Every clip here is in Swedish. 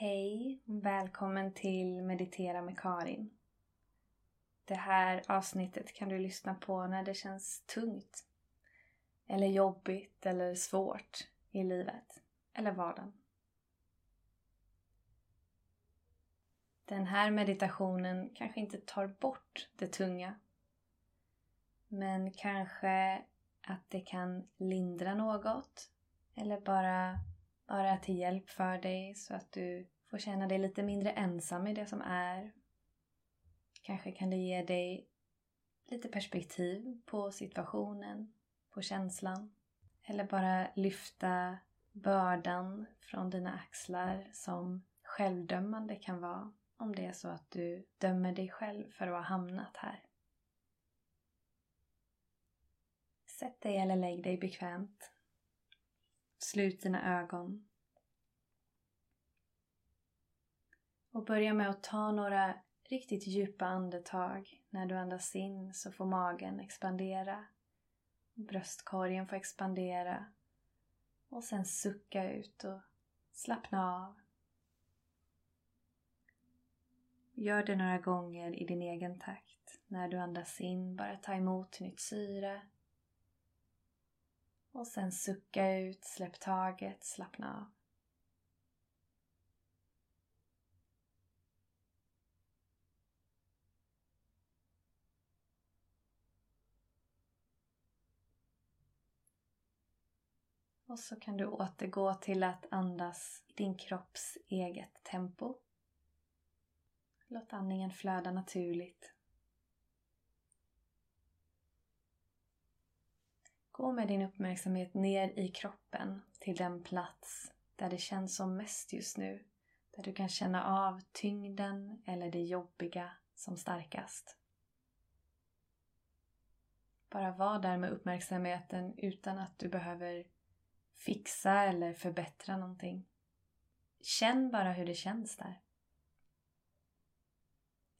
Hej och välkommen till Meditera med Karin. Det här avsnittet kan du lyssna på när det känns tungt eller jobbigt eller svårt i livet eller vardagen. Den här meditationen kanske inte tar bort det tunga men kanske att det kan lindra något eller bara vara till hjälp för dig så att du får känna dig lite mindre ensam i det som är. Kanske kan det ge dig lite perspektiv på situationen, på känslan. Eller bara lyfta bördan från dina axlar som självdömande kan vara om det är så att du dömer dig själv för att ha hamnat här. Sätt dig eller lägg dig bekvämt Slut dina ögon. Och börja med att ta några riktigt djupa andetag. När du andas in så får magen expandera. Bröstkorgen får expandera. Och sen sucka ut och slappna av. Gör det några gånger i din egen takt. När du andas in, bara ta emot nytt syre och sen sucka ut, släpp taget, slappna av. Och så kan du återgå till att andas i din kropps eget tempo. Låt andningen flöda naturligt. Gå med din uppmärksamhet ner i kroppen till den plats där det känns som mest just nu. Där du kan känna av tyngden eller det jobbiga som starkast. Bara var där med uppmärksamheten utan att du behöver fixa eller förbättra någonting. Känn bara hur det känns där.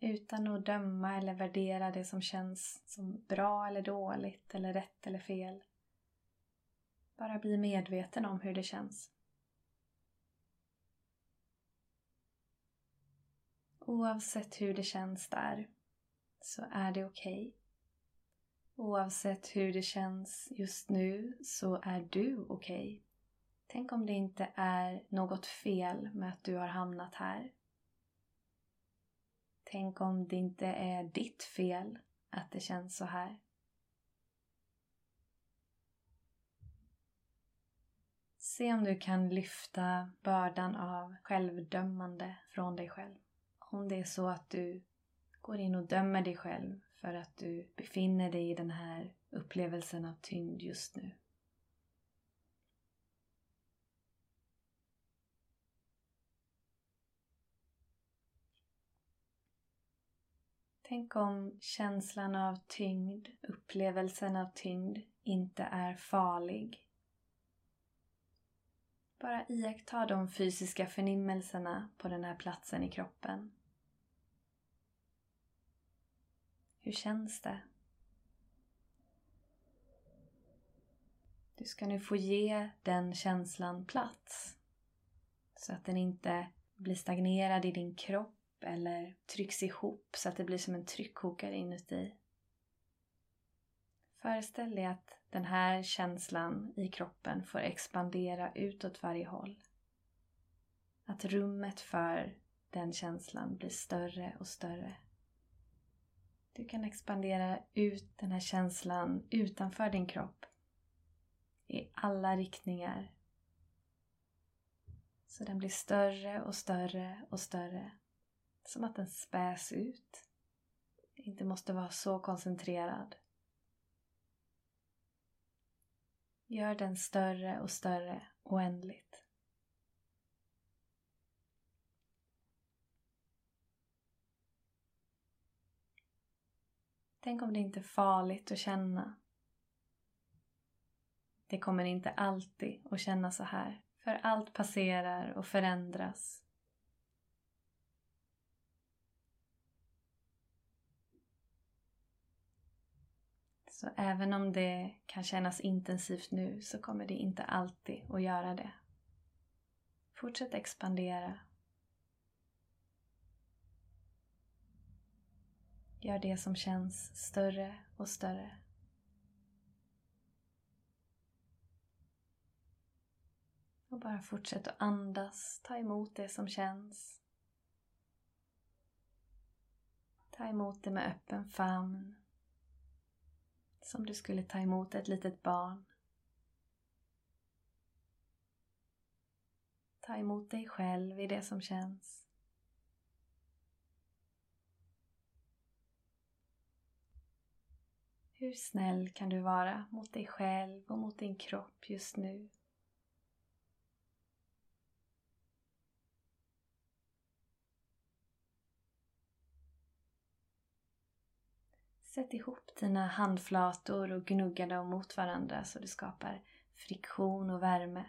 Utan att döma eller värdera det som känns som bra eller dåligt eller rätt eller fel. Bara bli medveten om hur det känns. Oavsett hur det känns där så är det okej. Okay. Oavsett hur det känns just nu så är du okej. Okay. Tänk om det inte är något fel med att du har hamnat här. Tänk om det inte är ditt fel att det känns så här. Se om du kan lyfta bördan av självdömande från dig själv. Om det är så att du går in och dömer dig själv för att du befinner dig i den här upplevelsen av tyngd just nu. Tänk om känslan av tyngd, upplevelsen av tyngd, inte är farlig bara iaktta de fysiska förnimmelserna på den här platsen i kroppen. Hur känns det? Du ska nu få ge den känslan plats. Så att den inte blir stagnerad i din kropp eller trycks ihop så att det blir som en tryckkokare inuti. Föreställ dig att den här känslan i kroppen får expandera utåt varje håll. Att rummet för den känslan blir större och större. Du kan expandera ut den här känslan utanför din kropp i alla riktningar. Så den blir större och större och större. Som att den späs ut. Inte måste vara så koncentrerad. Gör den större och större oändligt. Tänk om det inte är farligt att känna. Det kommer inte alltid att känna så här, för allt passerar och förändras. Så även om det kan kännas intensivt nu så kommer det inte alltid att göra det. Fortsätt expandera. Gör det som känns större och större. Och bara fortsätt att andas, ta emot det som känns. Ta emot det med öppen famn. Som du skulle ta emot ett litet barn. Ta emot dig själv i det som känns. Hur snäll kan du vara mot dig själv och mot din kropp just nu? Sätt ihop dina handflator och gnugga dem mot varandra så du skapar friktion och värme.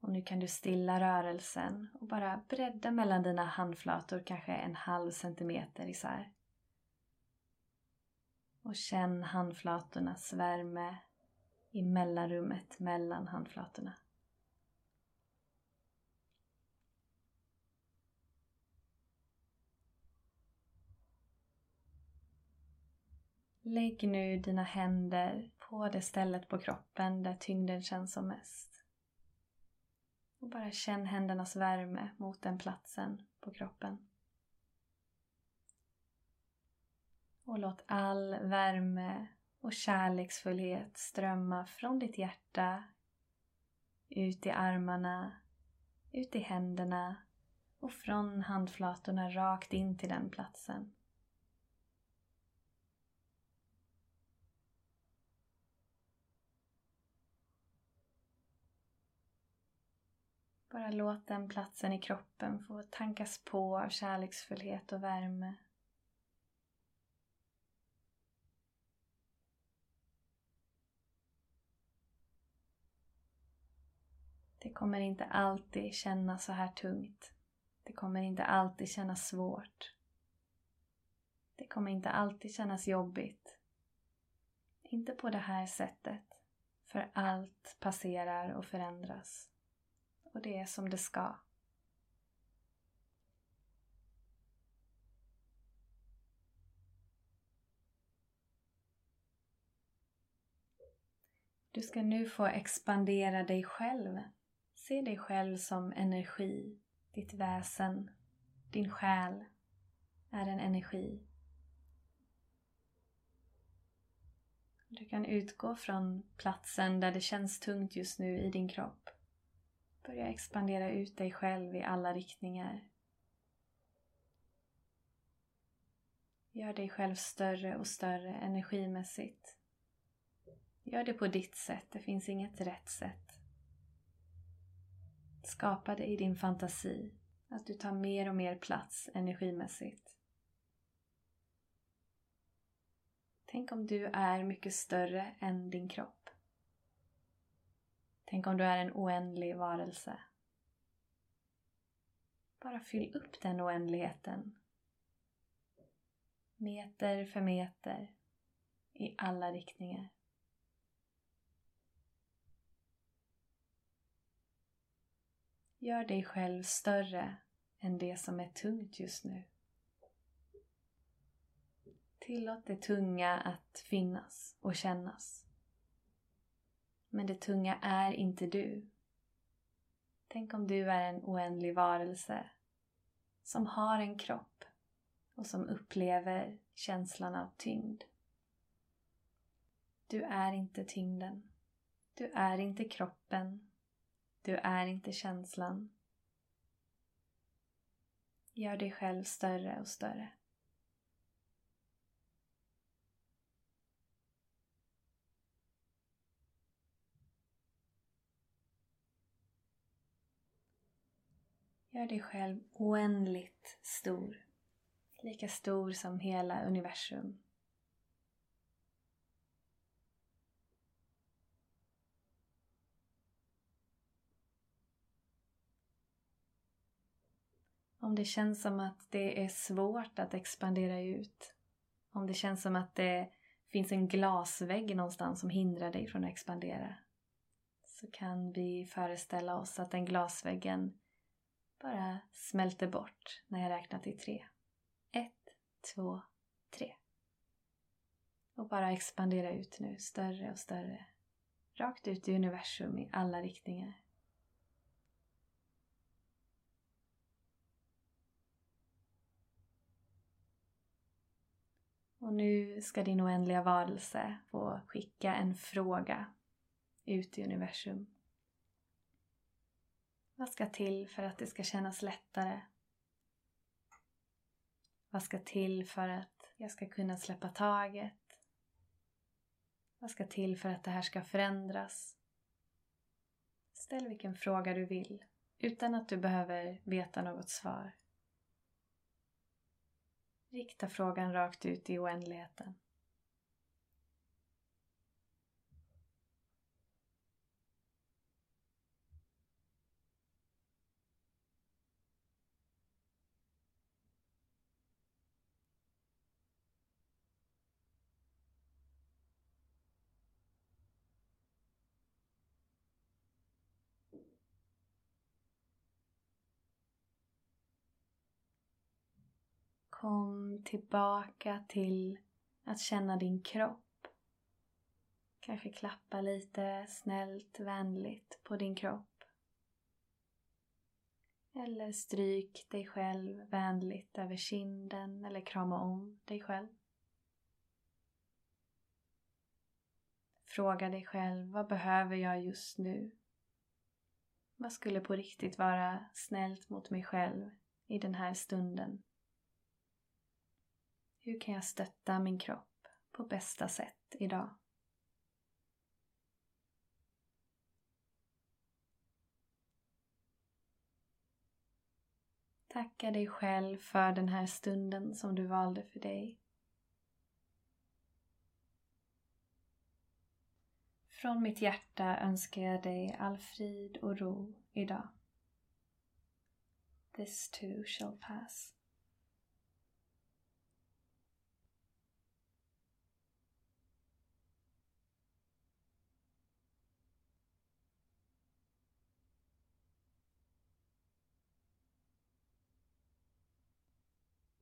Och nu kan du stilla rörelsen och bara bredda mellan dina handflator kanske en halv centimeter isär. Och känn handflatornas värme i mellanrummet mellan handflatorna. Lägg nu dina händer på det stället på kroppen där tyngden känns som mest. Och bara känn händernas värme mot den platsen på kroppen. Och låt all värme och kärleksfullhet strömma från ditt hjärta ut i armarna, ut i händerna och från handflatorna rakt in till den platsen. Bara låt den platsen i kroppen få tankas på av kärleksfullhet och värme. Det kommer inte alltid kännas så här tungt. Det kommer inte alltid kännas svårt. Det kommer inte alltid kännas jobbigt. Inte på det här sättet. För allt passerar och förändras och det är som det ska. Du ska nu få expandera dig själv. Se dig själv som energi. Ditt väsen, din själ är en energi. Du kan utgå från platsen där det känns tungt just nu i din kropp. Börja expandera ut dig själv i alla riktningar. Gör dig själv större och större energimässigt. Gör det på ditt sätt, det finns inget rätt sätt. Skapa det i din fantasi, att du tar mer och mer plats energimässigt. Tänk om du är mycket större än din kropp. Tänk om du är en oändlig varelse. Bara fyll upp den oändligheten. Meter för meter. I alla riktningar. Gör dig själv större än det som är tungt just nu. Tillåt det tunga att finnas och kännas. Men det tunga är inte du. Tänk om du är en oändlig varelse som har en kropp och som upplever känslan av tyngd. Du är inte tyngden. Du är inte kroppen. Du är inte känslan. Gör dig själv större och större. Gör dig själv oändligt stor. Lika stor som hela universum. Om det känns som att det är svårt att expandera ut. Om det känns som att det finns en glasvägg någonstans som hindrar dig från att expandera. så kan vi föreställa oss att den glasväggen bara smälter bort när jag räknar till tre. Ett, två, tre. Och bara expandera ut nu, större och större. Rakt ut i universum i alla riktningar. Och nu ska din oändliga varelse få skicka en fråga ut i universum. Vad ska till för att det ska kännas lättare? Vad ska till för att jag ska kunna släppa taget? Vad ska till för att det här ska förändras? Ställ vilken fråga du vill utan att du behöver veta något svar. Rikta frågan rakt ut i oändligheten. Kom tillbaka till att känna din kropp. Kanske klappa lite snällt, vänligt på din kropp. Eller stryk dig själv vänligt över kinden eller krama om dig själv. Fråga dig själv, vad behöver jag just nu? Vad skulle på riktigt vara snällt mot mig själv i den här stunden? Hur kan jag stötta min kropp på bästa sätt idag? Tacka dig själv för den här stunden som du valde för dig. Från mitt hjärta önskar jag dig all frid och ro idag. This too shall pass.